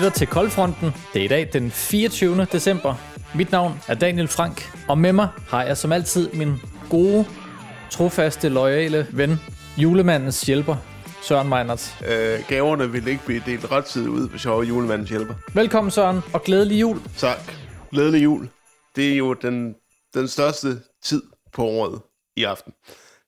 lytter til Koldfronten. Det er i dag den 24. december. Mit navn er Daniel Frank, og med mig har jeg som altid min gode, trofaste, loyale ven, julemandens hjælper, Søren Meinerts. Øh, gaverne ville ikke blive delt ret tid ud, hvis jeg var julemandens hjælper. Velkommen Søren, og glædelig jul. Tak. Glædelig jul. Det er jo den, den største tid på året i aften.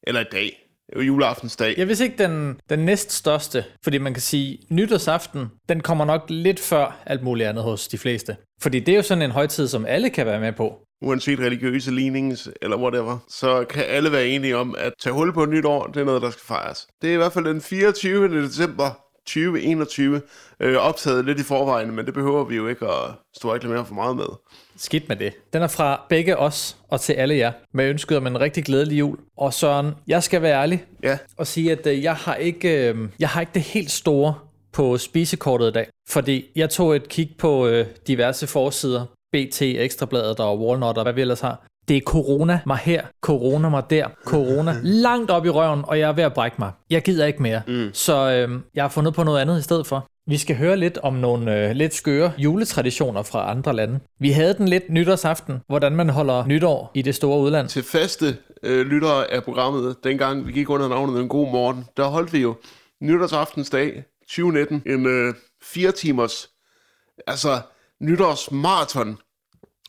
Eller i dag. Juleaftensdag. Jeg vidste ikke den, den næststørste, fordi man kan sige, nytårsaften, den kommer nok lidt før alt muligt andet hos de fleste. Fordi det er jo sådan en højtid, som alle kan være med på. Uanset religiøse lignings eller whatever, så kan alle være enige om, at tage hul på et nyt år, det er noget, der skal fejres. Det er i hvert fald den 24. december 2021, øh, optaget lidt i forvejen, men det behøver vi jo ikke at stå og reklamere for meget med. Skidt med det. Den er fra begge os og til alle jer, med ønsket om en rigtig glædelig jul. Og Søren, jeg skal være ærlig Ja, og sige, at øh, jeg har ikke, øh, jeg har ikke det helt store på spisekortet i dag. Fordi jeg tog et kig på øh, diverse forsider, BT, Ekstrabladet og Walnut og hvad vi ellers har. Det er corona mig her, corona mig der, corona langt op i røven, og jeg er ved at brække mig. Jeg gider ikke mere. Mm. Så øh, jeg har fundet på noget andet i stedet for. Vi skal høre lidt om nogle øh, lidt skøre juletraditioner fra andre lande. Vi havde den lidt nytårsaften, hvordan man holder nytår i det store udland. til faste øh, lyttere af programmet, dengang vi gik under navnet En God Morgen, der holdt vi jo nytårsaftensdag 2019 en øh, fire timers, altså nytårsmarathon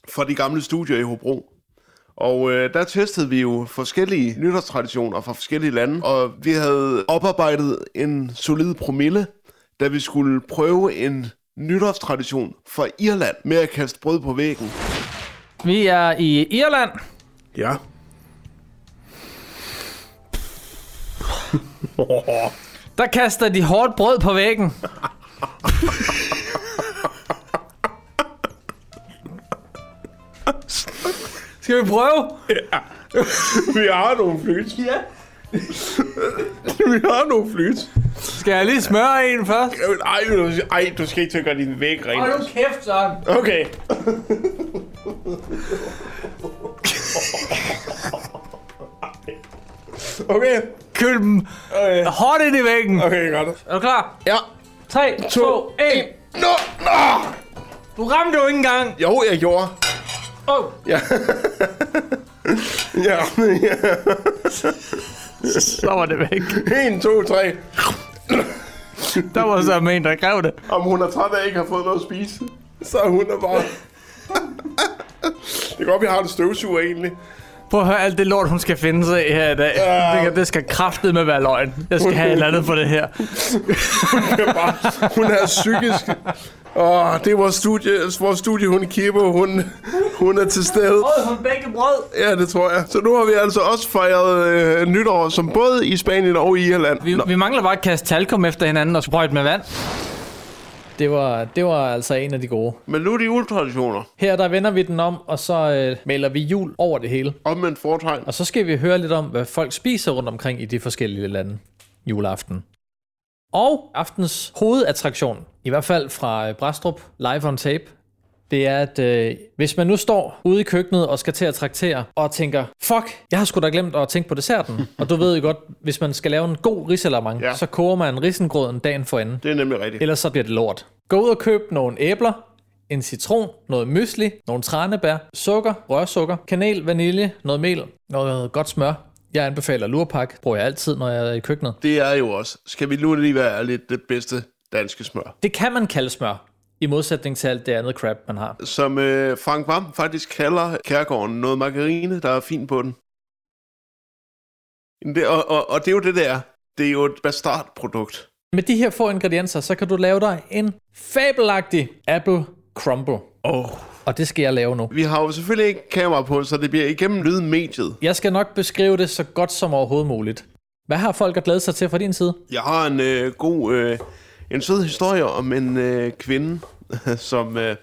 fra de gamle studier i Hobro. Og øh, der testede vi jo forskellige nytårstraditioner fra forskellige lande, og vi havde oparbejdet en solid promille, da vi skulle prøve en nytårstradition fra Irland med at kaste brød på væggen. Vi er i Irland. Ja. Der kaster de hårdt brød på væggen. Skal vi prøve? Vi har nogle flyt. Ja. Vi har nogle flyt. Skal jeg lige smøre en først? Ej, du, ej, du skal ikke til at gøre din væg ren. Hold nu kæft, Søren. Okay. Okay. Køl dem Okay. hårdt ind i væggen. Okay, godt. Er du klar? Ja. 3, 2, 1. Nå, nå. Du ramte jo ikke engang. Jo, jeg gjorde. Oh, Ja. ja. ja. så var det væk. 1, 2, 3. Der var så en, der gav det. Om hun er træt af ikke har fået noget at spise, så er hun er bare... det kan godt, vi har en støvsuger egentlig. Prøv at høre alt det lort, hun skal finde sig i her i dag. Ja. Det, det skal kraftet med være løgn. Jeg skal have et eller andet på det her. Det er bare, hun er psykisk. Åh, det er vores studie, vores studie hun Kippo, hun, hun er til stede. Brød hun begge brød. Ja, det tror jeg. Så nu har vi altså også fejret øh, nytår, som både i Spanien og i Irland. Vi, Nå, vi mangler bare at kaste talkum efter hinanden og sprøjte med vand. Det var, det var altså en af de gode. men nu er det juletraditioner. Her der vender vi den om, og så øh, maler vi jul over det hele. Omvendt foretegn. Og så skal vi høre lidt om, hvad folk spiser rundt omkring i de forskellige lande juleaften. Og aftens hovedattraktion, i hvert fald fra Brastrup Live on Tape, det er, at øh, hvis man nu står ude i køkkenet og skal til at traktere, og tænker, fuck, jeg har sgu da glemt at tænke på desserten. og du ved jo godt, hvis man skal lave en god risalamang, ja. Så koger man risengrøden dagen for enden. Det er nemlig rigtigt. Ellers så bliver det lort. Gå ud og køb nogle æbler, en citron, noget mysli, nogle tranebær, sukker, rørsukker, kanel, vanilje, noget mel, noget godt smør. Jeg anbefaler lurpak, bruger jeg altid, når jeg er i køkkenet. Det er jo også, skal vi nu lige være lidt det bedste danske smør. Det kan man kalde smør, i modsætning til alt det andet crap, man har. Som øh, Frank Vam faktisk kalder kærgården noget margarine, der er fint på den. Det, og, og, og det er jo det der. Det er jo et bastardprodukt. Med de her få ingredienser, så kan du lave dig en fabelagtig apple crumble. Oh. Og det skal jeg lave nu. Vi har jo selvfølgelig ikke kamera på, så det bliver igennem lydmediet. Jeg skal nok beskrive det så godt som overhovedet muligt. Hvad har folk at glæde sig til fra din side? Jeg har en øh, god, øh, en sød historie om en øh, kvinde, som, øh,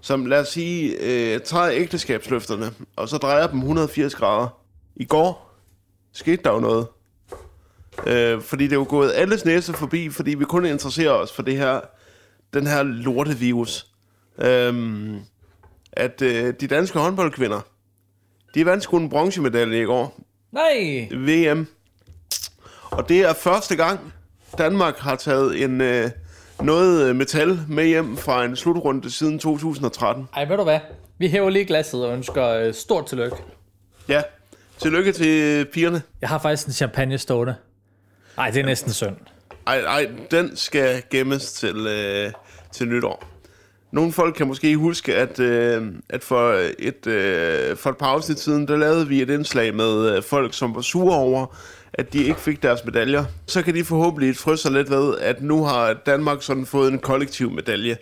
som lad os sige, øh, tager ægteskabsløfterne, og så drejer dem 180 grader. I går skete der jo noget. Øh, fordi det er jo gået alles næse forbi, fordi vi kun interesserer os for det her, den her lortevirus. Øhm, at øh, de danske håndboldkvinder, de vandt sgu en bronzemedalje i går. Nej! VM. Og det er første gang, Danmark har taget en, øh, noget øh, metal med hjem fra en slutrunde siden 2013. Ej, ved du hvad? Vi hæver lige glasset og ønsker øh, stort tillykke. Ja, tillykke til pigerne. Jeg har faktisk en champagne stående. Nej, det er næsten synd. Ej, ej, den skal gemmes til, øh, til nytår. Nogle folk kan måske huske, at, øh, at for, et, øh, for et par afsnit siden, der lavede vi et indslag med øh, folk, som var sure over, at de ikke fik deres medaljer. Så kan de forhåbentlig fryse sig lidt ved, at nu har Danmark sådan fået en kollektiv medalje.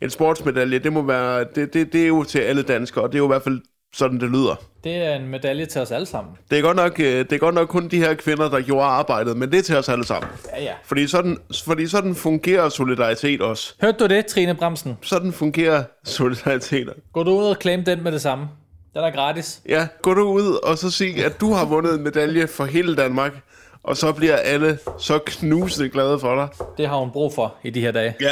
En sportsmedalje, det må være, det, det, det er jo til alle danskere, og det er jo i hvert fald sådan, det lyder. Det er en medalje til os alle sammen. Det er godt nok, øh, det er godt nok kun de her kvinder, der gjorde arbejdet, men det er til os alle sammen. Ja, ja. Fordi sådan, fordi sådan fungerer solidaritet også. Hørte du det, Trine Bremsen? Sådan fungerer solidaritet. Gå du ud og claim den med det samme. Den er gratis. Ja, gå du ud og så sig, at du har vundet en medalje for hele Danmark, og så bliver alle så knusende glade for dig. Det har hun brug for i de her dage. Ja,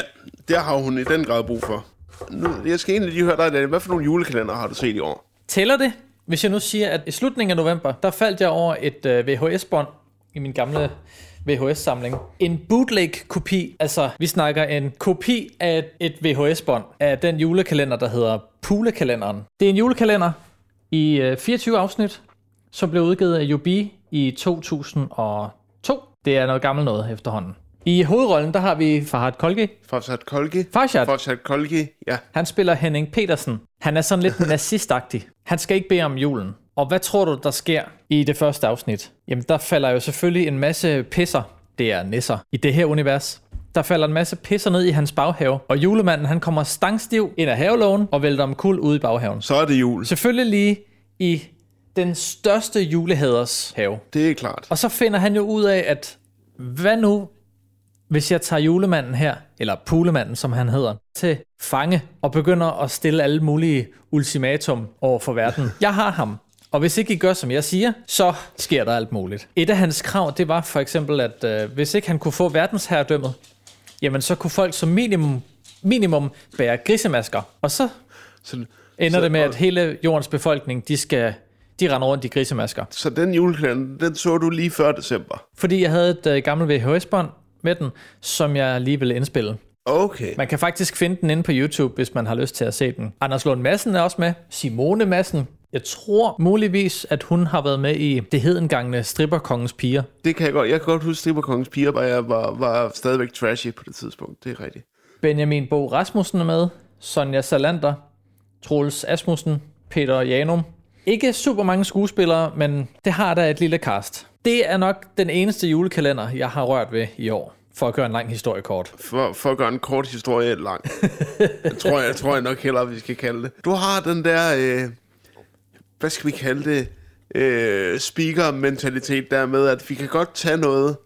det har hun i den grad brug for. Nu, jeg skal egentlig lige høre dig, Daniel. Hvad for nogle julekalender har du set i år? Tæller det, hvis jeg nu siger, at i slutningen af november, der faldt jeg over et øh, VHS-bånd i min gamle VHS-samling. En bootleg-kopi, altså vi snakker en kopi af et, VHS-bånd af den julekalender, der hedder Pulekalenderen. Det er en julekalender i øh, 24 afsnit, som blev udgivet af UB i 2002. Det er noget gammelt noget efterhånden. I hovedrollen, der har vi Farhad Kolgi. Farshad Kolgi. Farshad, Farshad Kolgi, ja. han spiller Henning Petersen. Han er sådan lidt nazistagtig. Han skal ikke bede om julen. Og hvad tror du, der sker i det første afsnit? Jamen, der falder jo selvfølgelig en masse pisser. Det er nisser i det her univers. Der falder en masse pisser ned i hans baghave, og julemanden han kommer stangstiv ind af havelågen og vælter om kul ude i baghaven. Så er det jul. Selvfølgelig lige i den største julehaders have. Det er klart. Og så finder han jo ud af, at hvad nu, hvis jeg tager julemanden her, eller pulemanden, som han hedder, til fange og begynder at stille alle mulige ultimatum over for verden. Jeg har ham. Og hvis ikke I gør, som jeg siger, så sker der alt muligt. Et af hans krav, det var for eksempel, at øh, hvis ikke han kunne få verdensherredømmet, jamen så kunne folk som minimum, minimum bære grisemasker. Og så Så, ender Så- det med, at hele jordens befolkning, de skal de render rundt i grisemasker. så den julekalender, den så du lige før december. Fordi jeg havde et øh, gammelt VHS-bånd med den, som jeg lige ville indspille. Okay. Man kan faktisk finde den inde på YouTube, hvis man har lyst til at se den. Anders Lund Madsen er også med. Simone Madsen. Jeg tror muligvis, at hun har været med i det hedengangne Stripperkongens Piger. Det kan jeg godt. Jeg kan godt huske, Stripperkongens piger var, jeg var, var stadigvæk trashy på det tidspunkt. Det er rigtigt. Benjamin Bo Rasmussen er med. Sonja Salander. Troels Asmussen. Peter Janum. Ikke super mange skuespillere, men det har da et lille cast. Det er nok den eneste julekalender, jeg har rørt ved i år. For at gøre en lang historie kort. For, for at gøre en kort historie lang. jeg, tror, jeg tror jeg nok hellere, vi skal kalde det. Du har den der, øh, hvad skal vi kalde det, øh, speaker-mentalitet der med, at vi kan godt tage noget,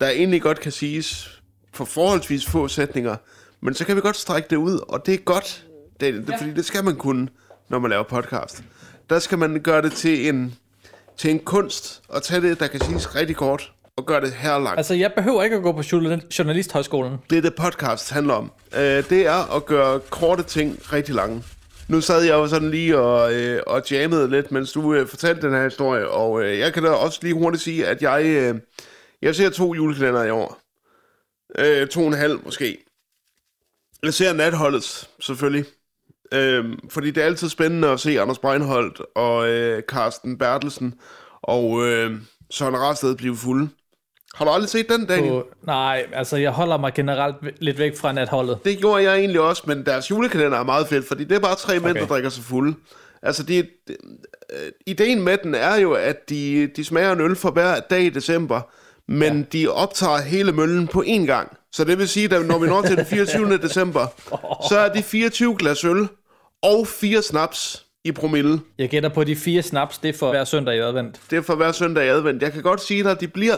der egentlig godt kan siges for forholdsvis få sætninger, men så kan vi godt strække det ud, og det er godt, det, det, ja. fordi det skal man kunne, når man laver podcast. Der skal man gøre det til en, til en kunst, og tage det, der kan siges rigtig kort, og gøre det her langt. Altså, jeg behøver ikke at gå på journal- Journalisthøjskolen. Det er det podcast handler om. Øh, det er at gøre korte ting rigtig lange. Nu sad jeg jo sådan lige og, øh, og jammede lidt, mens du øh, fortalte den her historie, og øh, jeg kan da også lige hurtigt sige, at jeg, øh, jeg ser to julekalender i år. Øh, to og en halv måske. Jeg ser natholdets, selvfølgelig. Øh, fordi det er altid spændende at se Anders Breinholt og øh, Carsten Bertelsen og øh, Søren Rasted blive fulde. Har du aldrig set den, Daniel? På, nej, altså jeg holder mig generelt lidt væk fra natholdet. Det gjorde jeg egentlig også, men deres julekalender er meget fedt, fordi det er bare tre mænd, Okay. der drikker sig fulde. Altså, de, de, øh, ideen med den er jo, at de, de smager en øl for hver dag i december, men ja. de optager hele møllen på én gang. Så det vil sige, at når vi når til den 24. december, så er de 24 glas øl og fire snaps i promille. Jeg gætter på, de fire snaps, det er for hver søndag i advent. Det er for hver søndag i advent. Jeg kan godt sige dig, at de bliver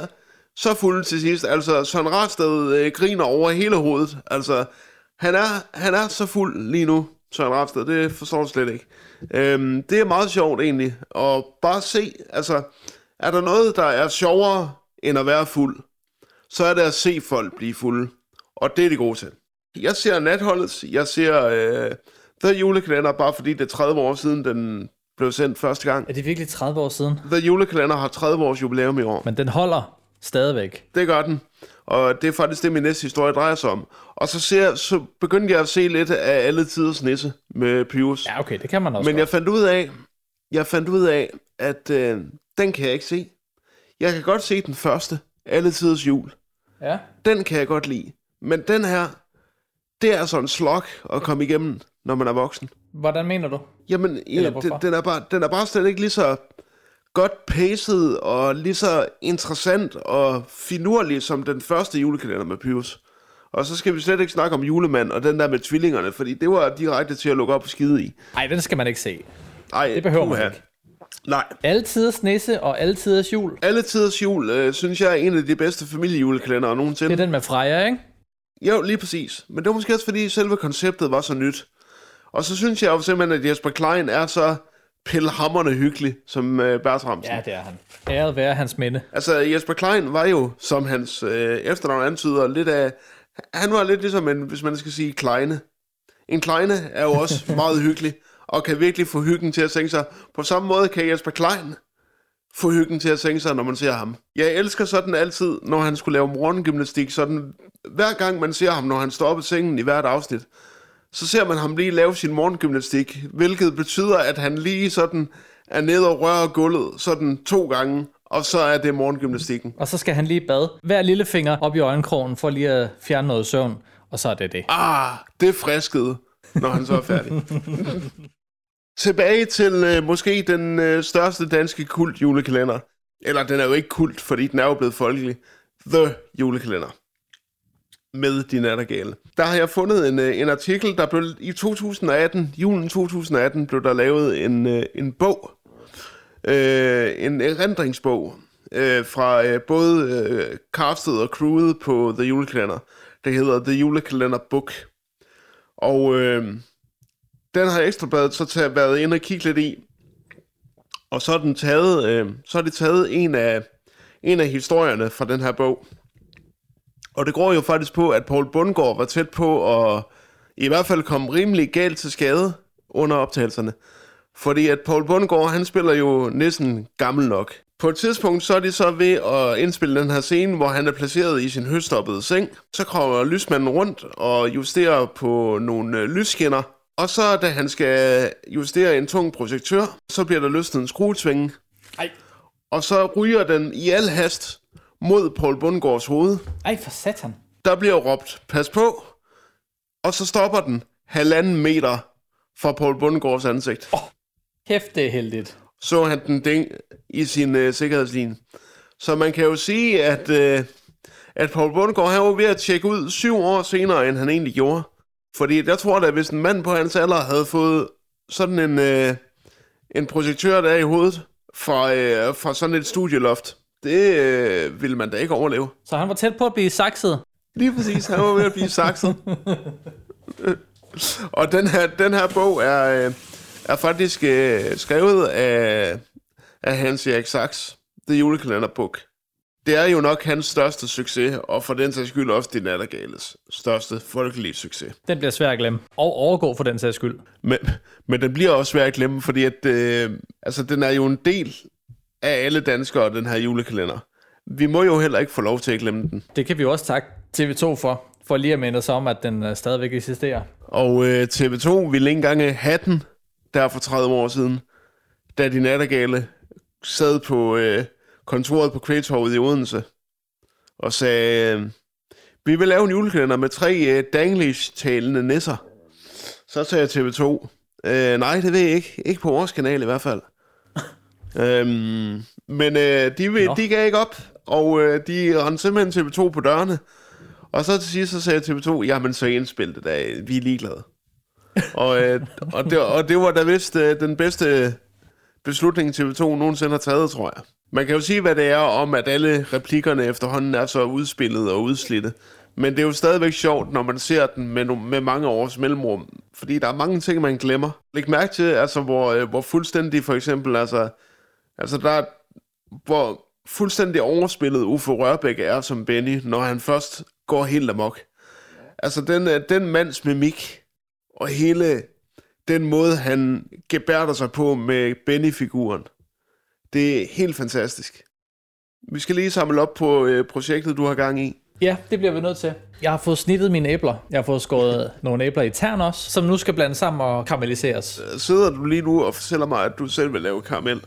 så fulde til sidst. Altså, Søren Rarsted øh, griner over hele hovedet. Altså, han er, han er så fuld lige nu, Søren Rarsted. Det forstår du slet ikke. Øhm, det er meget sjovt egentlig. Og bare se, altså, er der noget, der er sjovere end at være fuld, så er det at se folk blive fulde. Og det er de gode til. Jeg ser natholdet, jeg ser øh, The Julekalender, bare fordi det er 30 år siden, den blev sendt første gang. Er det virkelig 30 år siden? The Julekalender har 30 års jubilæum i år. Men den holder Stadigvæk. Det gør den. Og det er faktisk det, min næste historie drejer sig om. Og så, ser, så begyndte jeg at se lidt af alle tiders nisse med Pius. Ja, okay, det kan man også Men jeg fandt ud af, jeg fandt ud af, at øh, den kan jeg ikke se. Jeg kan godt se den første, alle tiders jul. Ja. Den kan jeg godt lide. Men den her, det er sådan en slok at komme igennem, når man er voksen. Hvordan mener du? Jamen, ja, den, er bare, den er bare slet ikke lige så godt paced og lige så interessant og finurlig som den første julekalender med Pyrus. Og så skal vi slet ikke snakke om julemand og den der med tvillingerne, fordi det var direkte til at lukke op og skide i. Nej, den skal man ikke se. Ej, Det behøver man ikke. Nej. Altiders nisse og altiders jul. Alle tiders jul, øh, synes jeg, er en af de bedste familiejulekalendere nogensinde. Det er den med Freja, ikke? Jo, lige præcis. Men det var måske også, fordi selve konceptet var så nyt. Og så synes jeg jo simpelthen, at Jesper Klein er så pilhammerende hyggelig som øh, Bertramsen. Ja, det er han. Æret være hans minde. Altså, Jesper Klein var jo, som hans øh, efternavn antyder, lidt af... Han var lidt ligesom en, hvis man skal sige, Kleine. En Kleine er jo også meget hyggelig, og kan virkelig få hyggen til at sænke sig. På samme måde kan Jesper Klein få hyggen til at sænke sig, når man ser ham. Jeg elsker sådan altid, når han skulle lave morgengymnastik, sådan hver gang man ser ham, når han står op i sengen i hvert afsnit, så ser man ham lige lave sin morgengymnastik, hvilket betyder, at han lige sådan er nede og rører gulvet sådan to gange, og så er det morgengymnastikken. Og så skal han lige bade. Hver lillefinger op i øjenkrogen for lige at fjerne noget søvn. Og så er det det. Ah, det frisket, når han så er færdig. Tilbage til øh, måske den øh, største danske kult julekalender. Eller den er jo ikke kult, fordi den er jo blevet folkelig. The julekalender. Med de nattergale. Der har jeg fundet en, øh, en artikel, der blev i 2018, julen 2018, blev der lavet en, øh, en bog. Øh, en erindringsbog øh, fra øh, både øh, castet og crewet på The Julekalender. Det hedder The Julekalender Book. Og øh, den har Ekstrabladet så taget, været inde og kigge lidt i. Og så har, den taget, øh, så er det taget en af, en af historierne fra den her bog. Og det går jo faktisk på, at Paul Bundgaard var tæt på at i hvert fald komme rimelig galt til skade under optagelserne. Fordi at Paul Bundgaard, han spiller jo næsten gammel nok. På et tidspunkt, så er de så ved at indspille den her scene, hvor han er placeret i sin høstoppede seng. Så kommer lysmanden rundt og justerer på nogle øh, lysskinner. Og så da han skal justere en tung projektør, så bliver der løsnet en skruetvinge. Ej. Og så ryger den i al hast mod Paul Bundgaards hoved. Ej, for satan. Der bliver råbt, pas på. Og så stopper den halvanden meter fra Paul Bundgaards ansigt. Kæft, det er heldigt. Så han den ding i sin øh, sikkerhedslinje. Så man kan jo sige, at, øh, at Paul Bundgaard han var ved at tjekke ud syv år senere, end han egentlig gjorde. Fordi jeg tror da, hvis en mand på hans alder havde fået sådan en, øh, en projektør der i hovedet fra, øh, fra sådan et studieloft, det øh, ville man da ikke overleve. Så han var tæt på at blive sakset. Lige præcis, han var ved at blive sakset. Og den her, den her bog er, øh, er faktisk øh, skrevet af, af Hans Erik Sachs, The Julekalender Book. Det er jo nok hans største succes, og for den sags skyld også de nattergales største folkelige succes. Den bliver svær at glemme. Og overgå for den sags skyld. Men, men den bliver også svær at glemme, fordi at, øh, altså, den er jo en del af alle danskere, den her julekalender. Vi må jo heller ikke få lov til at glemme den. Det kan vi jo også takke TV2 for. For lige at minde os om, at den øh, stadigvæk eksisterer. Og øh, TV2 ville ikke engang have den der for 30 år siden, da de nattergale sad på øh, kontoret på Kvægtorvet i Odense og sagde, øh, vi vil lave en julekalender med tre øh, danglish-talende nisser. Så sagde TV2, øh, nej, det ved jeg ikke. Ikke på vores kanal i hvert fald. øhm, men øh, de, vil, de gav ikke op, og øh, de rendte simpelthen TV2 på dørene. Og så til sidst så sagde TV2, jamen så indspil det da, vi er ligeglade og, øh, og, det, og det var da vist øh, den bedste beslutning TV2 nogensinde har taget, tror jeg. Man kan jo sige, hvad det er om, at alle replikkerne efterhånden er så udspillet og udslidte. Men det er jo stadigvæk sjovt, når man ser den med, no- med mange års mellemrum. Fordi der er mange ting, man glemmer. Læg mærke til, altså, hvor, øh, hvor fuldstændig for eksempel, altså, altså der er, hvor fuldstændig overspillet Uffe Rørbæk er som Benny, når han først går helt amok. Altså den, øh, den mands mimik, og hele den måde, han gebærder sig på med Benny-figuren, det er helt fantastisk. Vi skal lige samle op på øh, projektet, du har gang i. Ja, det bliver vi nødt til. Jeg har fået snittet mine æbler. Jeg har fået skåret nogle æbler i tern også, som nu skal blandes sammen og karamelliseres. Sidder du lige nu og fortæller mig, at du selv vil lave karamel?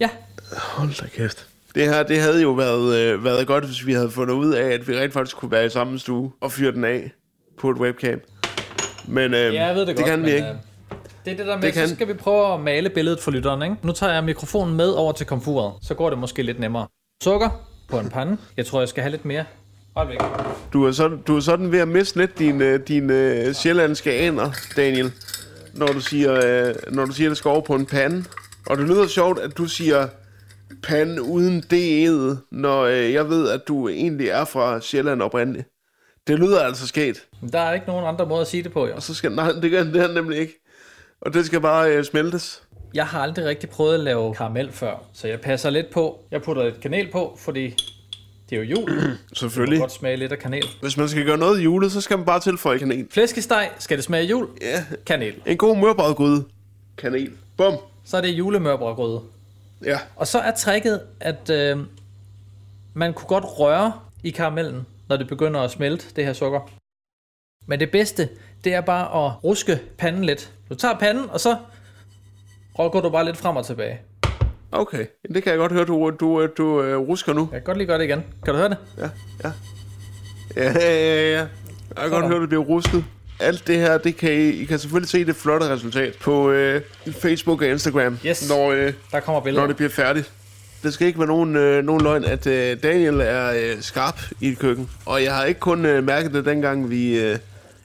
Ja, Hold da kæft. Det her, det havde jo været, øh, været godt, hvis vi havde fundet ud af, at vi rent faktisk kunne være i samme stue og fyre den af på et webcam. Men øh, ja jeg ved det, det godt. kan vi ikke. øh, Det er det der med, Det kan- så skal vi prøve at male billedet for lytteren, ikke? Nu tager jeg mikrofonen med over til komfuret, så går det måske lidt nemmere. Sukker på en pande. Jeg tror, jeg skal have lidt mere. Hold væk. Du er sådan, du er sådan ved at miste lidt dine, dine sjællandske aner, Daniel, når du siger, øh, når du siger, at det skal over på en pande. Og det lyder sjovt, at du siger pande uden D'et, når øh, jeg ved, at du egentlig er fra Sjælland oprindeligt. Det lyder altså sket. Men Der er ikke nogen andre måde at sige det på, jo. Og så skal, nej, det gør det er nemlig ikke. Og det skal bare øh, smeltes. Jeg har aldrig rigtig prøvet at lave karamel før, så jeg passer lidt på. Jeg putter lidt kanel på, fordi det er jo jul. Selvfølgelig. kan godt smage lidt af kanel. Hvis man skal gøre noget julet, så skal man bare tilføje kanel. Flæskesteg, skal det smage jul? Ja, Kanel. en god mørbrødgryde. Kanel. Bum. Så er det julemørbrødgrøde. Ja. Og så er tricket, at øh, man kunne godt røre i karamellen, når det begynder at smelte, det her sukker. Men det bedste, det er bare at ruske panden lidt. Du tager panden, og så rykker du bare lidt frem og tilbage. Okay, det kan jeg godt høre, du, du, du, uh, rusker nu. Jeg kan godt lige gøre det igen. Kan du høre det? Ja, ja. Ja, ja, ja. Jeg kan godt høre, det bliver rusket. Alt det her, det kan I, I kan selvfølgelig se det flotte resultat på øh, Facebook og Instagram, Yes. når, øh, Der kommer billeder. når det bliver færdigt. Det skal ikke være nogen, øh, nogen løgn, at øh, Daniel er øh, skarp i et køkken. Og jeg har ikke kun øh, mærket det, dengang vi, øh,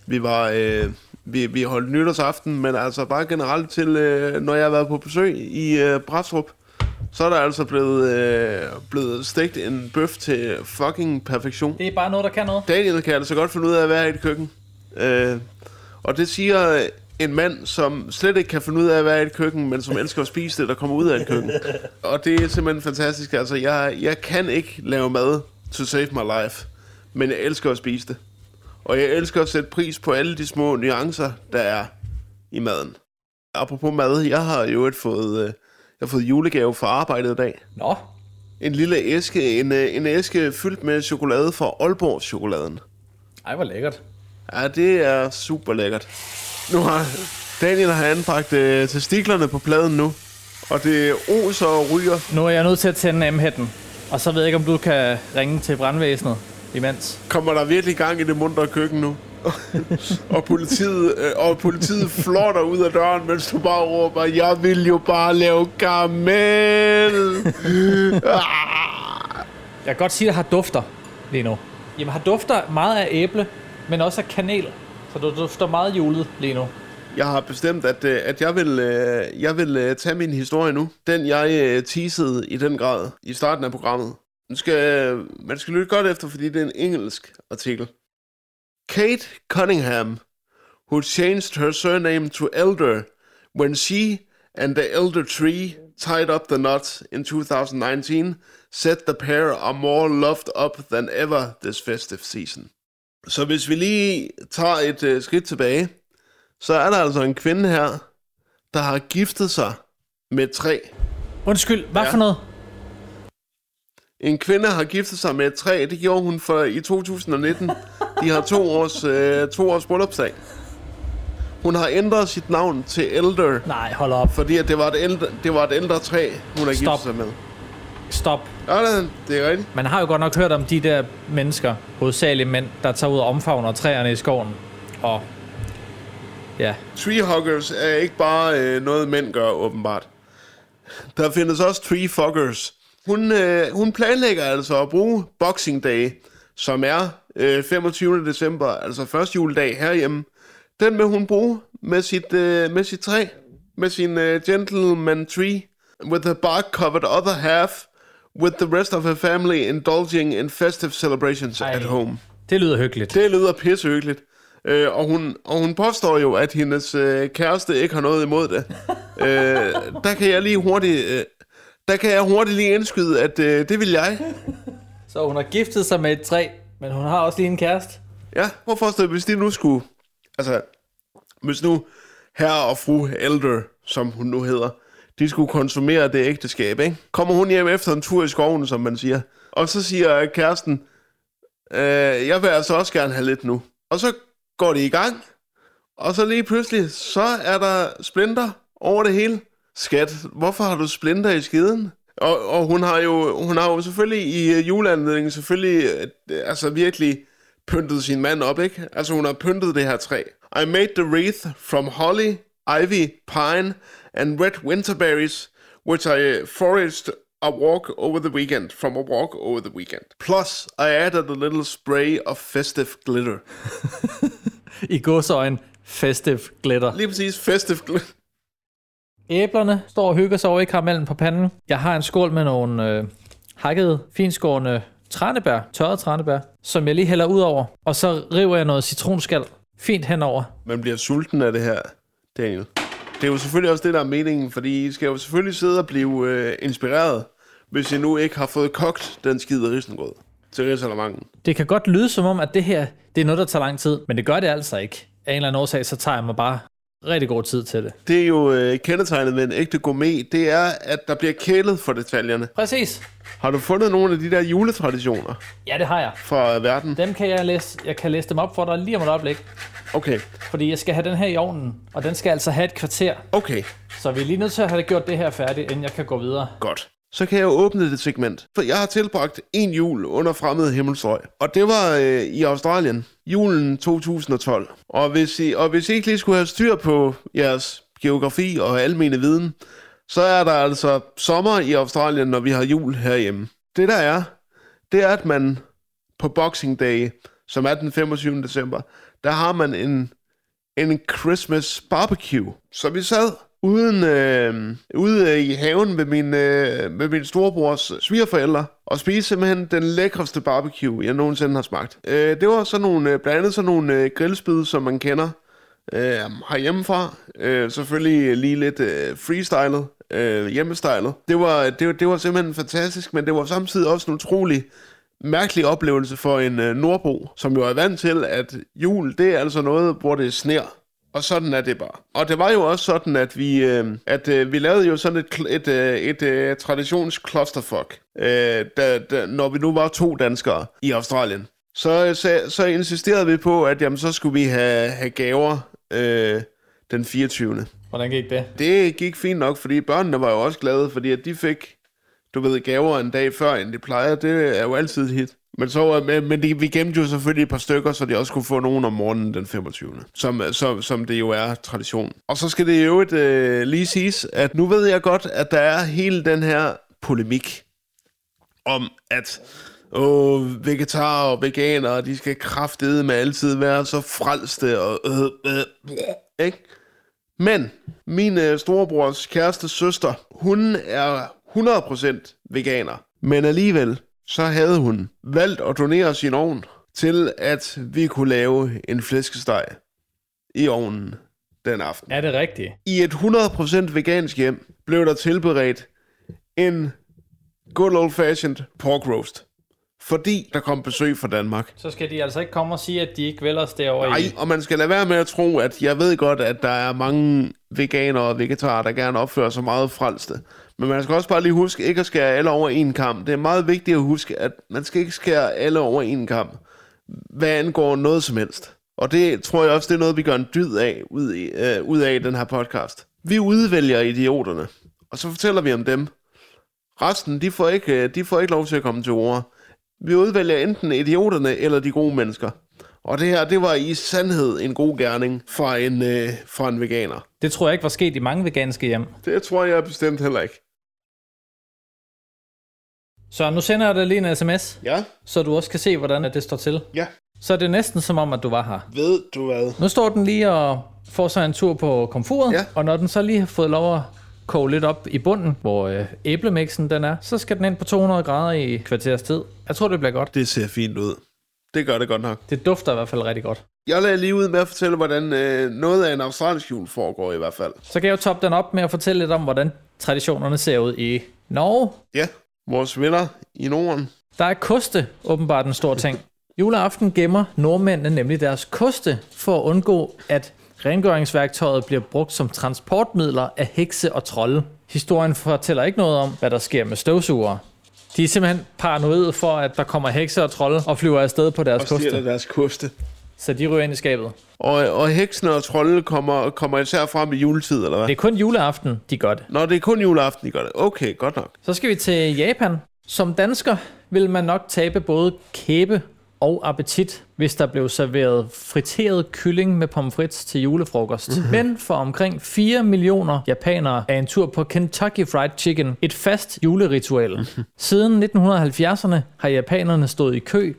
vi var... Øh, vi, vi holdt nytårsaften, men altså bare generelt til, øh, når jeg har været på besøg i øh, Brastrup, så er der altså blevet, øh, blevet stegt en bøf til fucking perfektion. Det er bare noget, der kan noget. Daniel kan altså godt finde ud af at være i et køkken. Øh, og det siger en mand, som slet ikke kan finde ud af at være i et køkken, men som elsker at spise det, der kommer ud af et køkken. Og det er simpelthen fantastisk. Altså, jeg, jeg kan ikke lave mad to save my life, men jeg elsker at spise det. Og jeg elsker at sætte pris på alle de små nuancer, der er i maden. Apropos mad, jeg har jo et fået, øh, jeg har fået julegave fra arbejdet i dag. Nå, En lille æske, en, øh, en æske fyldt med chokolade fra Aalborg Chokoladen. ej hvor lækkert. Ja, det er super lækkert. Nu har Daniel har anbragt øh, testiklerne på pladen nu, og det oser og ryger. Nu er jeg nødt til at tænde M-hætten. Og så ved jeg ikke, om du kan ringe til brandvæsenet imens. Kommer der virkelig gang i det mundre køkken nu? og politiet, øh, og politiet flotter ud af døren, mens du bare råber, jeg vil jo bare lave karamel. Jeg kan godt sige, at har dufter lige nu. Jamen, har dufter meget af æble, men også af kanel. Så du dufter meget julet lige nu. Jeg har bestemt, at, øh, at jeg vil, øh, jeg vil øh, tage min historie nu. Den, jeg teasede i den grad i starten af programmet. Man skal, man skal lytte godt efter, fordi det er en engelsk artikel. Kate Cunningham, who changed her surname to Elder when she and the Elder Tree tied up the knot in 2019, said the pair are more loved up than ever this festive season. Så hvis vi lige tager et øh, skridt tilbage, så er der altså en kvinde her, der har giftet sig med træ. Undskyld, hvad Ja. for noget? En kvinde har giftet sig med træ. Det gjorde hun for i 2019. De har to års, øh, to års bryllupsdag. Hun har ændret sit navn til Elder, Nej, hold op. fordi at det, var et ældre, det var et ældre træ, hun har Stop. giftet sig med. Stop. Ja, det- er rigtigt. Man har jo godt nok hørt om de der mennesker, hovedsageligt mænd, der tager ud og omfavner træerne i skoven. Og ja, Treehuggers er ikke bare øh, noget, mænd gør, åbenbart. Der findes også treefuckers. Hun, øh, hun planlægger altså at bruge Boxing Day, som er øh, 25. december, altså første juledag herhjemme. Den vil hun bruge med sit, øh, med sit træ, med sin øh, gentleman tree, with the bark covered other half, with the rest of her family indulging in festive celebrations Ej. at home. det lyder hyggeligt. Det lyder pissehyggeligt. Øh, og, hun, og hun påstår jo, at hendes øh, kæreste ikke har noget imod det. øh, der kan jeg lige hurtigt... Øh, der kan jeg hurtigt lige indskyde, at øh, det vil jeg. Så hun har giftet sig med et træ, men hun har også lige en kæreste. Ja, hvorfor så, hvis de nu skulle... Altså, hvis nu herre og fru Elder, som hun nu hedder, de skulle konsumere det ægteskab, ikke? Kommer hun hjem efter en tur i skoven, som man siger. Og så siger kæresten, øh, jeg vil altså også gerne have lidt nu. Og så går de i gang, og så lige pludselig, så er der splinter over det hele. Skat, hvorfor har du splinter i skiden? Og, og hun har jo hun har jo selvfølgelig i øh, juleanledningen selvfølgelig øh, altså virkelig pyntet sin mand op, ikke? Altså hun har pyntet det her træ. I made the wreath from holly, ivy, pine and red winterberries, which I foraged a walk over the weekend, from a walk over the weekend. Plus, I added a little spray of festive glitter. I godsøjen festive glitter. Lige præcis, festive glitter. Æblerne står og hygger sig over i karamellen på panden. Jeg har en skål med nogle øh, hakkede, finskårende tranebær, tørrede tranebær, som jeg lige hælder ud over. Og så river jeg noget citronskal fint henover. Man bliver sulten af det her, Daniel. Det er jo selvfølgelig også det, der er meningen, fordi I skal jo selvfølgelig sidde og blive øh, inspireret, hvis I nu ikke har fået kogt den skide risengrød til risalamangen. Det kan godt lyde som om, at det her det er noget, der tager lang tid, men det gør det altså ikke. Af en eller anden årsag, så tager jeg mig bare rigtig god tid til det. Det er jo øh, kendetegnet med en ægte gourmet, det er, at der bliver kælet for detaljerne. Præcis. Har du fundet nogle af de der juletraditioner Ja, det har jeg. fra verden? Dem kan jeg læse, jeg kan læse dem op for dig lige om et øjeblik. Okay, Fordi jeg skal have den her i ovnen, og den skal altså have et kvarter. okay, Så vi er lige nødt til at have gjort det her færdigt, inden jeg kan gå videre. godt. Så kan jeg jo åbne det segment. For jeg har tilbragt en jul under fremmede himmelstrøg. Og det var øh, i Australien. Julen 2012. Og hvis, I, og hvis I ikke lige skulle have styr på jeres geografi og almene viden, så er der altså sommer i Australien, når vi har jul herhjemme. Det der er, det er, at man på Boxing Day, som er den 25. december, der har man en, en Christmas barbecue. Så vi sad uden, øh, ude i haven med min, øh, med min storebrors svigerforældre og spiste simpelthen den lækreste barbecue, jeg nogensinde har smagt. Øh, det var sådan nogle, øh, blandt andet sådan nogle øh, grillspyd, som man kender øh, herhjemmefra. Øh, selvfølgelig lige lidt øh, freestylet, øh, hjemmestylet. Det var, det, var, det var simpelthen fantastisk, men det var samtidig også en utrolig mærkelig oplevelse for en øh, nordbo, som jo er vant til, at jul, det er altså noget, hvor det sner. Og sådan er det bare. Og det var jo også sådan, at vi, øh, at, øh, vi lavede jo sådan et, et, øh, et, et traditionsclusterfuck, øh, da, da, når vi nu var to danskere i Australien. Så, så, så insisterede vi på, at jamen, så skulle vi have, have gaver øh, den 24. Hvordan gik det? Det gik fint nok, fordi børnene var jo også glade, fordi at de fik, du ved, gaver en dag før, end de plejer. Det er jo altid hit. Men, så, var- men, men de, vi gemte jo selvfølgelig et par stykker, så de også kunne få nogen om morgenen den 25. Som, som, som det jo er tradition. Og så skal det jo et, øh, lige siges, at nu ved jeg godt, at der er hele den her polemik om, at åh, vegetarer og veganere, de skal kraftede med altid være så frelste og øh, øh, øh, ikke? Men min øh, storebrors kæreste søster, hun er 100% veganer. Men alligevel, så havde hun valgt at donere sin ovn til, at vi kunne lave en flæskesteg i ovnen den aften. Er det rigtigt? I et 100% vegansk hjem blev der tilberedt en good old fashioned pork roast. Fordi der kom besøg fra Danmark. Så skal de altså ikke komme og sige, at de ikke vil os derovre Nej, og man skal lade være med at tro, at jeg ved godt, at der er mange veganere og vegetarer, der gerne opfører sig meget frelste. Men man skal også bare lige huske ikke at skære alle over en kamp. Det er meget vigtigt at huske, at man skal ikke skære alle over en kamp, hvad angår noget som helst. Og det tror jeg også, det er noget, vi gør en dyd af, ud, i, øh, ud af den her podcast. Vi udvælger idioterne, og så fortæller vi om dem. Resten, de får ikke, øh, de får ikke lov til at komme til ord. Vi udvælger enten idioterne eller de gode mennesker. Og det her, det var i sandhed en god gerning fra en, øh, fra en veganer. Det tror jeg ikke var sket i mange veganske hjem. Det tror jeg bestemt heller ikke. Så nu sender jeg dig lige en sms, Ja, så du også kan se, hvordan det står til. ja. Så er det næsten som om, at du var her. Ved du hvad? Nu står den lige og får sig en tur på komfuret, Ja. og når den så lige har fået lov at koge lidt op i bunden, hvor øh, æblemixen den er, så skal den ind på 200 grader i kvarters tid. Jeg tror, det bliver godt. Det ser fint ud. Det gør det godt nok. Det dufter i hvert fald rigtig godt. Jeg lagde lige ud med at fortælle, hvordan øh, noget af en australsk jul foregår i hvert fald. Så kan jeg jo toppe den op med at fortælle lidt om, hvordan traditionerne ser ud i Norge. Ja, vores venner i Norden. Der er koste åbenbart en stor ting. Juleaften gemmer nordmændene nemlig deres koste for at undgå, at Rengøringsværktøjet bliver brugt som transportmidler af hekse og trolde. Historien fortæller ikke noget om, hvad der sker med støvsugere. De er simpelthen paranoide for, at der kommer hekse og trolde og flyver afsted på deres Og koste. deres koste. Så de ryger ind i skabet. Og, og heksene og trolde kommer, kommer især frem i juletid, eller hvad? Det er kun juleaften, de gør det. Nå, det er kun juleaften, de gør det. Okay, godt nok. Så skal vi til Japan. Som dansker vil man nok tabe både kæbe og appetit, hvis der blev serveret friteret kylling med pomfrits til julefrokost. Men for omkring 4 millioner japanere er en tur på Kentucky Fried Chicken et fast juleritual. Siden 1970'erne har japanerne stået i kø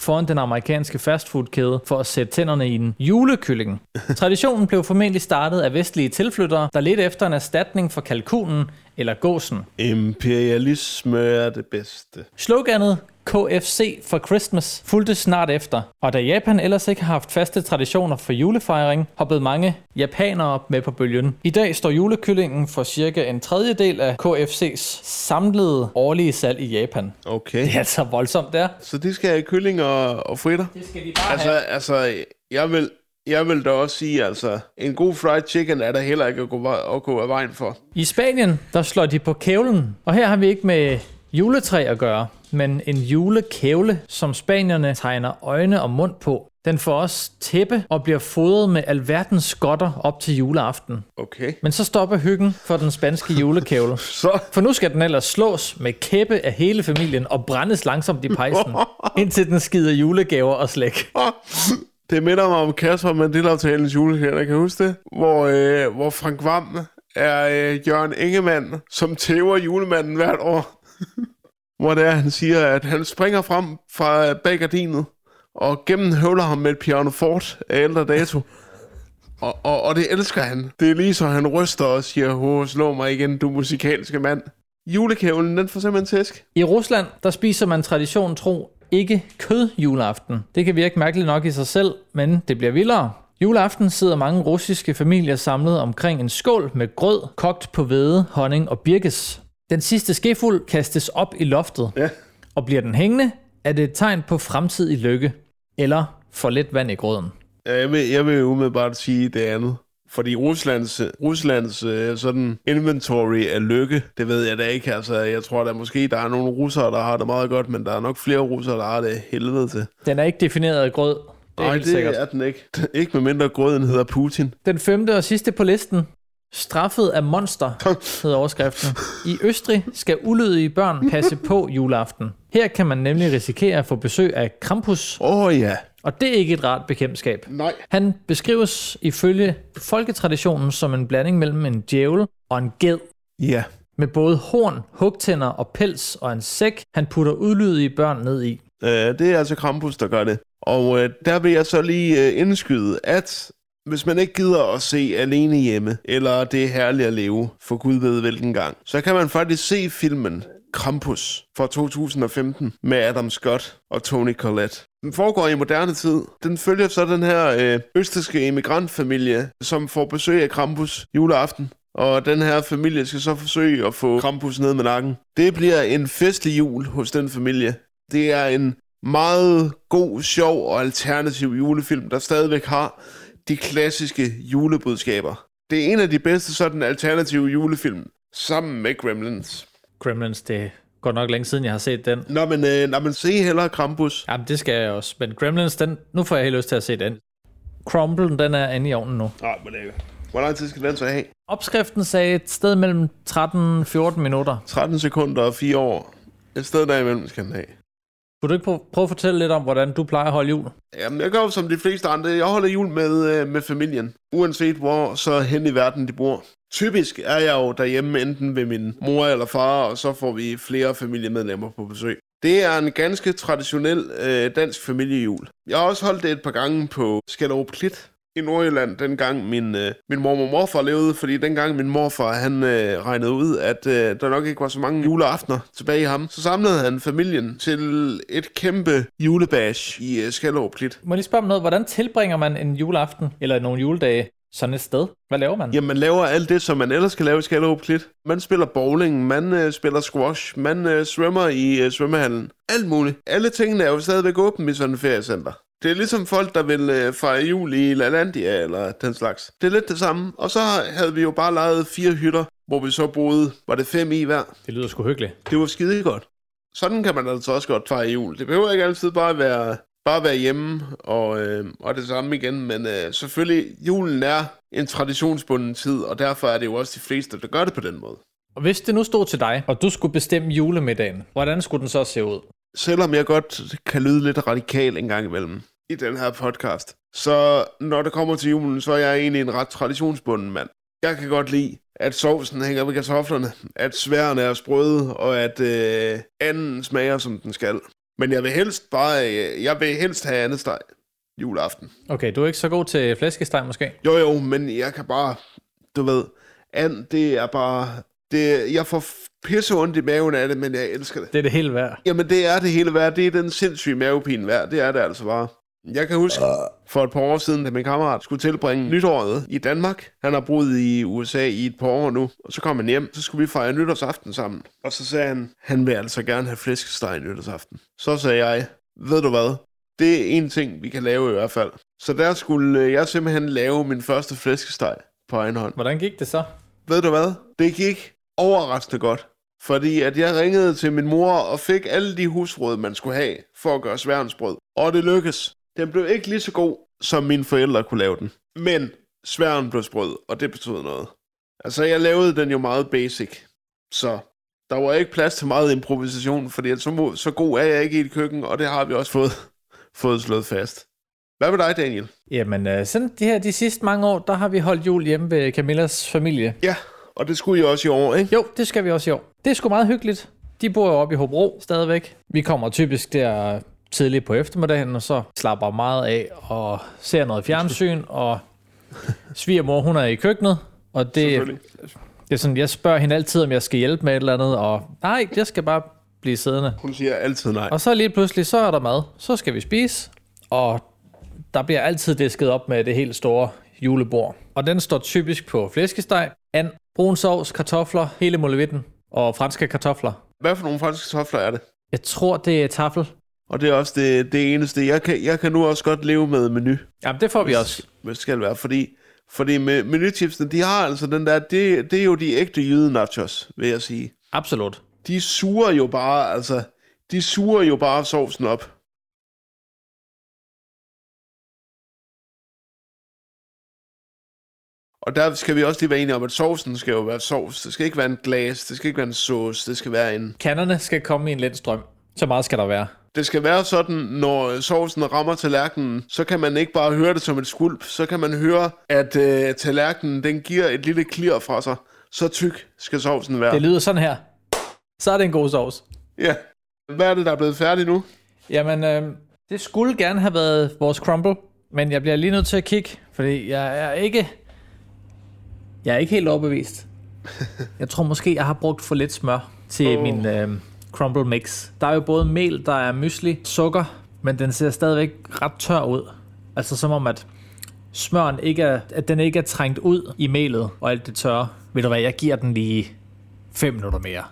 foran den amerikanske fastfoodkæde for at sætte tænderne i en julekylling. Traditionen blev formentlig startet af vestlige tilflyttere, der ledte efter en erstatning for kalkunen eller gåsen. Imperialisme er det bedste. Sloganet KFC for Christmas fulgte snart efter, og da Japan ellers ikke har haft faste traditioner for julefejring, hoppede mange japanere med på bølgen. I dag står julekyllingen for cirka en tredjedel af KFC's samlede årlige salg i Japan. Okay. Det er altså voldsomt der. Så de skal have kylling og, og fritter? Det skal de bare Altså, altså, jeg vil, jeg vil da også sige, altså, en god fried chicken er der heller ikke at gå, at gå af vejen for. I Spanien, der slår de på kævlen, og her har vi ikke med juletræ at gøre, men en julekævle, som spanierne tegner øjne og mund på. Den får også tæppe og bliver fodret med alverdens skotter op til juleaften. Okay. Men så stopper hyggen for den spanske julekævle. Så, For nu skal den ellers slås med kæppe af hele familien og brændes langsomt i pejsen, indtil den skider julegaver og slæk. det minder mig om Kasper Mandela-aftalens julekalender, kan du huske det? Hvor, øh, hvor Frank Vam er øh, Jørgen Ingemann, som tæver julemanden hvert år. Hvor det er, han siger, at han springer frem fra bag gardinet og gennemhøvler ham med et piano fort af ældre dato. Og, og, og det elsker han. Det er lige så, han ryster og siger, Åh, slå mig igen, du musikalske mand. Julekævlen, den får simpelthen tæsk. I Rusland, der spiser man tradition tro ikke kød juleaften. Det kan virke mærkeligt nok i sig selv, men det bliver vildere. Juleaften sidder mange russiske familier samlet omkring en skål med grød, kogt på hvede, honning og birkes. Den sidste skefuld kastes op i loftet, Ja. og bliver den hængende, er det et tegn på fremtidig lykke, eller for lidt vand i grøden. Jeg vil, jeg vil umiddelbart sige det andet. Fordi Ruslands, Ruslands øh, sådan inventory af lykke, det ved jeg da ikke. Altså, jeg tror da måske, der er nogle russere, der har det meget godt, men der er nok flere russere, der har det helvede til. Den er ikke defineret af grød. Det er Nej, det sikkert. er den ikke. Ikke med mindre grøden hedder Putin. Den femte og sidste på listen. Straffet af monster, hedder overskriften. I Østrig skal ulydige børn passe på juleaften. Her kan man nemlig risikere at få besøg af Krampus, Åh oh, ja. og det er ikke et rart bekendtskab. Nej. Han beskrives ifølge folketraditionen som en blanding mellem en djævel og en ged. Ja. Med både horn, hugtænder og pels og en sæk, han putter udlydige børn ned i. Øh, det er altså Krampus, der gør det. Og øh, der vil jeg så lige øh, indskyde, at hvis man ikke gider at se Alene Hjemme, eller Det er herligt at leve, for Gud ved hvilken gang, så kan man faktisk se filmen Krampus fra 2015 med Adam Scott og Tony Collette. Den foregår i moderne tid. Den følger så den her øh, østriske immigrantfamilie, som får besøg af Krampus juleaften. Og den her familie skal så forsøge at få Krampus ned med nakken. Det bliver en festlig jul hos den familie. Det er en meget god, sjov og alternativ julefilm, der stadigvæk har de klassiske julebudskaber. Det er en af de bedste sådan alternative julefilm, sammen med Gremlins. Gremlins, det går nok længe siden, jeg har set den. Nå, men, øh, når man se hellere Krampus. Jamen, det skal jeg også. Men Gremlins, den, nu får jeg helt lyst til at se den. Crumblen, den er inde i ovnen nu. Nej, hvor lækker. Hvor lang tid skal den så have? Opskriften sagde et sted mellem 13-14 minutter. 13 sekunder og 4 år. Et sted derimellem skal den have. Kunne du ikke prøve, at fortælle lidt om, hvordan du plejer at holde jul? Jamen, jeg gør jo som de fleste andre. Jeg holder jul med, øh, med familien. Uanset hvor så hen i verden de bor. Typisk er jeg jo derhjemme enten ved min mor eller far, og så får vi flere familiemedlemmer på besøg. Det er en ganske traditionel øh, dansk familiejul. Jeg har også holdt det et par gange på Skallerup Klit i Nordjylland, dengang min, øh, min mormor og morfar levede, fordi dengang min morfar han øh, regnede ud, at øh, der nok ikke var så mange juleaftener tilbage i ham, så samlede han familien til et kæmpe julebash i øh, Skallerup Klit. Må jeg lige spørge om noget? Hvordan tilbringer man en juleaften eller nogle juledage sådan et sted? Hvad laver man? Jamen, man laver alt det, som man ellers skal lave i Skallerup Klit. Man spiller bowling, man øh, spiller squash, man øh, svømmer i øh, svømmehallen. Alt muligt. Alle tingene er jo stadigvæk åbne i sådan et feriecenter. Det er ligesom folk, der vil øh, fejre jul i LaLandia eller den slags. Det er lidt det samme. Og så havde vi jo bare lejet fire hytter, hvor vi så boede, var det fem i hver. Det lyder sgu hyggeligt. Det var skide godt. Sådan kan man altså også godt fejre jul. Det behøver ikke altid bare være, bare være hjemme og, øh, og det samme igen, men øh, selvfølgelig, julen er en traditionsbunden tid, og derfor er det jo også de fleste, der gør det på den måde. Og hvis det nu stod til dig, og du skulle bestemme julemiddagen, hvordan skulle den så se ud? Selvom jeg godt kan lyde lidt radikal en gang imellem i den her podcast, så når det kommer til julen, så er jeg egentlig en ret traditionsbunden mand. Jeg kan godt lide, at sovsen hænger ved kartoflerne, at sværene er sprøde, og at øh, anden smager, som den skal. Men jeg vil helst bare, øh, jeg vil helst have andet steg juleaften. Okay, du er ikke så god til flæskesteg måske? Jo jo, men jeg kan bare, du ved, and, det er bare, det, jeg får pisse ondt i maven af det, men jeg elsker det. Det er det hele værd. Jamen, det er det hele værd. Det er den sindssyge mavepine værd. Det er det altså bare. Jeg kan huske for et par år siden, da min kammerat skulle tilbringe nytåret i Danmark. Han har boet i USA i et par år nu. Og så kom han hjem, så skulle vi fejre nytårsaften sammen. Og så sagde han, han vil altså gerne have flæskesteg nytårsaften. Så sagde jeg, ved du hvad? Det er en ting, vi kan lave i hvert fald. Så der skulle jeg simpelthen lave min første flæskesteg på egen hånd. Hvordan gik det så? Ved du hvad? Det gik overraskende godt. Fordi at jeg ringede til min mor og fik alle de husråd, man skulle have for at gøre sværensbrød. Og det lykkedes. Den blev ikke lige så god, som mine forældre kunne lave den. Men sværen blev sprød, og det betød noget. Altså, jeg lavede den jo meget basic. Så der var ikke plads til meget improvisation, fordi at så, må, så god er jeg ikke i et køkken, og det har vi også fået, fået slået fast. Hvad med dig, Daniel? Jamen, øh, sådan de her de sidste mange år, der har vi holdt jul hjemme ved Camillas familie. Ja, og det skulle I også i år, ikke? Jo, det skal vi også i år. Det er sgu meget hyggeligt. De bor jo oppe i Hobro stadigvæk. Vi kommer typisk der tidligt på eftermiddagen, og så slapper meget af og ser noget fjernsyn, og svigermor, hun er i køkkenet, og det, det er sådan, jeg spørger hende altid, om jeg skal hjælpe med et eller andet, og nej, jeg skal bare blive siddende. Hun siger altid nej. Og så lige pludselig, så er der mad. Så skal vi spise, og der bliver altid disket op med det helt store julebord. Og den står typisk på flæskesteg, and, brun sovs, kartofler, hele molevitten og franske kartofler. Hvad for nogle franske kartofler er det? Jeg tror, det er tafel. Og det er også det, det eneste. Jeg kan, jeg kan nu også godt leve med menu. Jamen, det får vi også. Hvis det skal være, fordi, fordi med menuchipsene, de har altså den der, det, det er jo de ægte jyde nachos, vil jeg sige. Absolut. De suger jo bare, altså, de suger jo bare sovsen op. Og der skal vi også lige være enige om, at sovsen skal jo være sovs. Det skal ikke være en glas, det skal ikke være en sauce, det skal være en... Kanderne skal komme i en let strøm. Så meget skal der være. Det skal være sådan, når sovsen rammer tallerkenen, så kan man ikke bare høre det som et skulp. Så kan man høre, at øh, tallerkenen den giver et lille klir fra sig. Så tyk skal sovsen være. Det lyder sådan her. Så er det en god sovs. Ja. Hvad er det, der er blevet færdigt nu? Jamen, øh, det skulle gerne have været vores crumble, men jeg bliver lige nødt til at kigge, fordi jeg er ikke... Jeg er ikke helt overbevist. Jeg tror måske, jeg har brugt for lidt smør til oh. min øh, crumble mix. Der er jo både mel, der er mysli, sukker, men den ser stadigvæk ret tør ud. Altså som om, at smøren ikke er, at den ikke er trængt ud i melet og alt det tørre. Ved du hvad, jeg giver den lige 5 minutter mere.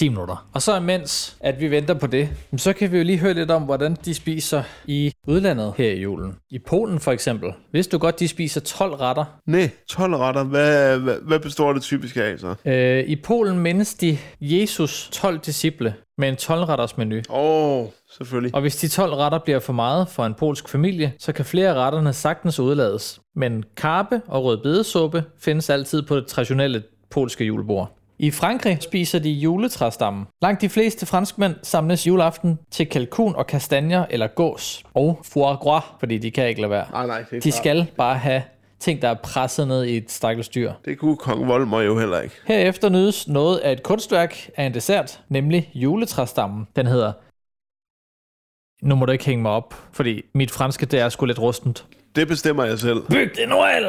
10 minutter. Og så imens, at vi venter på det, så kan vi jo lige høre lidt om, hvordan de spiser i udlandet her i julen. I Polen for eksempel. Vidste du godt, de spiser 12 retter? Nej, 12 retter. Hvad, hvad, hvad består det typisk af så? Øh, I Polen mindes de Jesus 12 disciple med en 12-retters menu. Åh, oh, selvfølgelig. Og hvis de 12 retter bliver for meget for en polsk familie, så kan flere af retterne sagtens udlades. Men karpe og rødbedesuppe findes altid på det traditionelle polske julebord. I Frankrig spiser de juletræstammen. Langt de fleste franskmænd samles juleaften til kalkun og kastanjer eller gås. Og foie gras, fordi de kan ikke lade være. Nej, nej, det er De klart. skal bare have ting, der er presset ned i et stakkels dyr. Det kunne kong Volmer jo heller ikke. Herefter nydes noget af et kunstværk af en dessert, nemlig juletræstammen. Den hedder... Nu må du ikke hænge mig op, fordi mit franske, det er sgu lidt rustent. Det bestemmer jeg selv. Byg det Noel!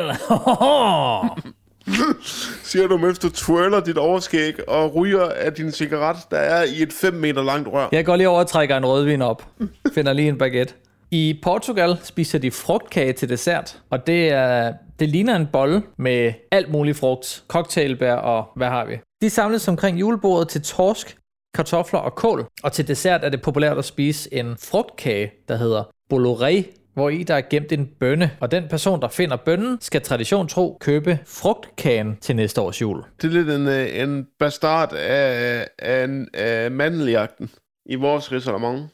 Siger du, mens du twirler dit overskæg og ryger af din cigaret, der er i et 5 meter langt rør. Jeg går lige over og trækker en rødvin op. Finder lige en baguette. I Portugal spiser de frugtkage til dessert, og det, er, det ligner en bolle med alt muligt frugt, cocktailbær og hvad har vi. De samles omkring julebordet til torsk, kartofler og kål, og til dessert er det populært at spise en frugtkage, der hedder Bolloré hvor i der er gemt en bønne, og den person, der finder bønnen, skal tradition tro købe frugtkagen til næste års jul. Det er lidt en, øh, en bastard af, af, af mandeljagten i vores resonemang.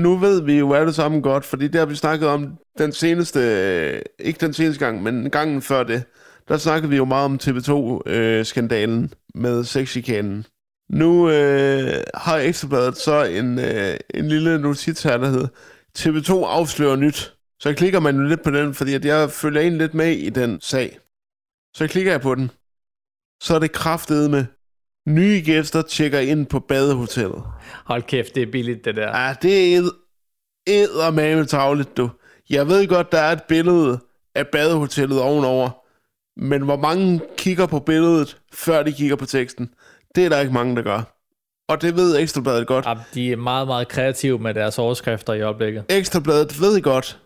Nu ved vi jo alle sammen godt, fordi det har vi snakket om den seneste, øh, ikke den seneste gang, men gangen før det, der snakkede vi jo meget om TV2-skandalen øh, med sexikanen. Nu øh, har Ekstrabladet så en, øh, en lille notits her, der hedder TV2 afslører nyt. Så klikker man jo lidt på den, fordi at jeg følger en lidt med i den sag. Så klikker jeg på den. Så er det kraftedet med nye gæster tjekker ind på badehotellet. Hold kæft, det er billigt, det der. Ja, det er eddermame tavligt, du. Jeg ved godt, der er et billede af badehotellet ovenover, men hvor mange kigger på billedet, før de kigger på teksten? Det er der ikke mange, der gør. Og det ved Ekstrabladet godt. Ja, de er meget, meget kreative med deres overskrifter i øjeblikket. Ekstrabladet ved godt,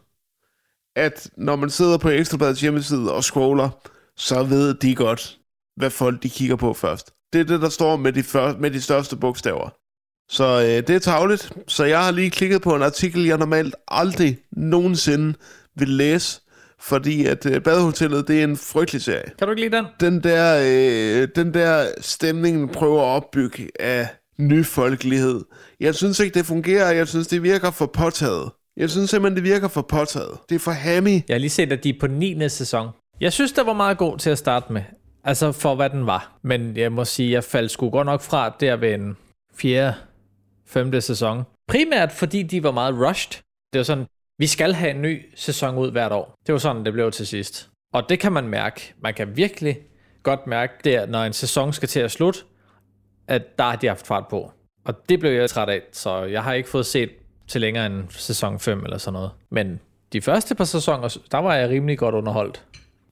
at når man sidder på Ekstrabladets hjemmeside og scroller, så ved de godt, hvad folk de kigger på først. Det er det, der står med de, første, med de største bogstaver. Så øh, det er tavligt. Så jeg har lige klikket på en artikel, jeg normalt aldrig nogensinde vil læse, fordi at øh, Badehotellet, det er en frygtelig serie. Kan du ikke lide den? Den der, øh, den der stemning prøver at opbygge af nyfolkelighed. Jeg synes ikke, det fungerer. Jeg synes, det virker for påtaget. Jeg synes simpelthen, det virker for påtaget. Det er for hammy. Jeg har lige set, at de er på 9. sæson. Jeg synes, der var meget god til at starte med. Altså for hvad den var. Men jeg må sige, jeg faldt sgu godt nok fra der ved en 4. 5. sæson. Primært fordi de var meget rushed. Det var sådan, vi skal have en ny sæson ud hvert år. Det var sådan, det blev til sidst. Og det kan man mærke. Man kan virkelig godt mærke, der, når en sæson skal til at slutte, at der har de haft fart på. Og det blev jeg træt af, så jeg har ikke fået set til længere end sæson 5 eller sådan noget. Men de første par sæsoner, der var jeg rimelig godt underholdt.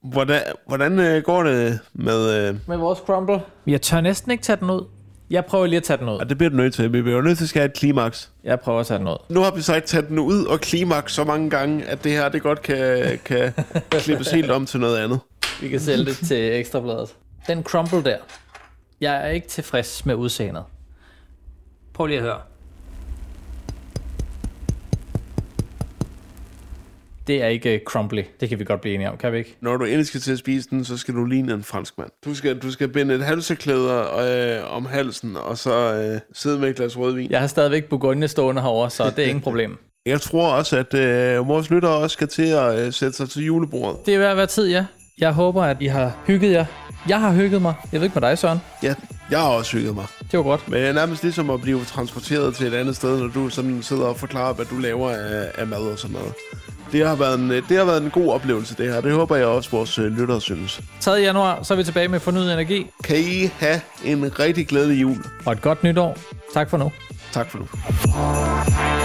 Hvordan, hvordan øh, går det med... Øh... Med vores crumble? Jeg tør næsten ikke tage den ud. Jeg prøver lige at tage den ud. Og det bliver du nødt til. Vi bliver nødt til at skal have et klimaks. Jeg prøver at tage den ud. Nu har vi sagt taget den ud og klimaks så mange gange, at det her det godt kan, kan klippes helt om til noget andet. Vi kan sælge det til ekstrabladet. Den crumble der. Jeg er ikke tilfreds med udseendet. Prøv lige at høre. Det er ikke crumbly. Det kan vi godt blive enige om, kan vi ikke? Når du endelig skal til at spise den, så skal du ligne en fransk mand. Du skal, du skal binde et halseklæder øh, om halsen, og så øh, sidde med et glas rødvin. Jeg har stadigvæk Bourgogne stående herovre, så det er ingen problem. Jeg tror også, at øh, vores lyttere også skal til at øh, sætte sig til julebordet. Det er ved at være tid, ja. Jeg håber, at I har hygget jer. Jeg har hygget mig. Jeg ved ikke med dig, Søren. Ja, jeg har også hygget mig. Det var godt. Men det er nærmest ligesom at blive transporteret til et andet sted, når du sådan sidder og forklarer, hvad du laver af, af mad og sådan noget. Det har, været en, det har været en god oplevelse, det her. Det håber jeg også, vores øh, lyttere synes. 3. januar, så er vi tilbage med fornyet energi. Kan I have en rigtig glædelig jul. Og et godt nytår. Tak for nu. Tak for nu.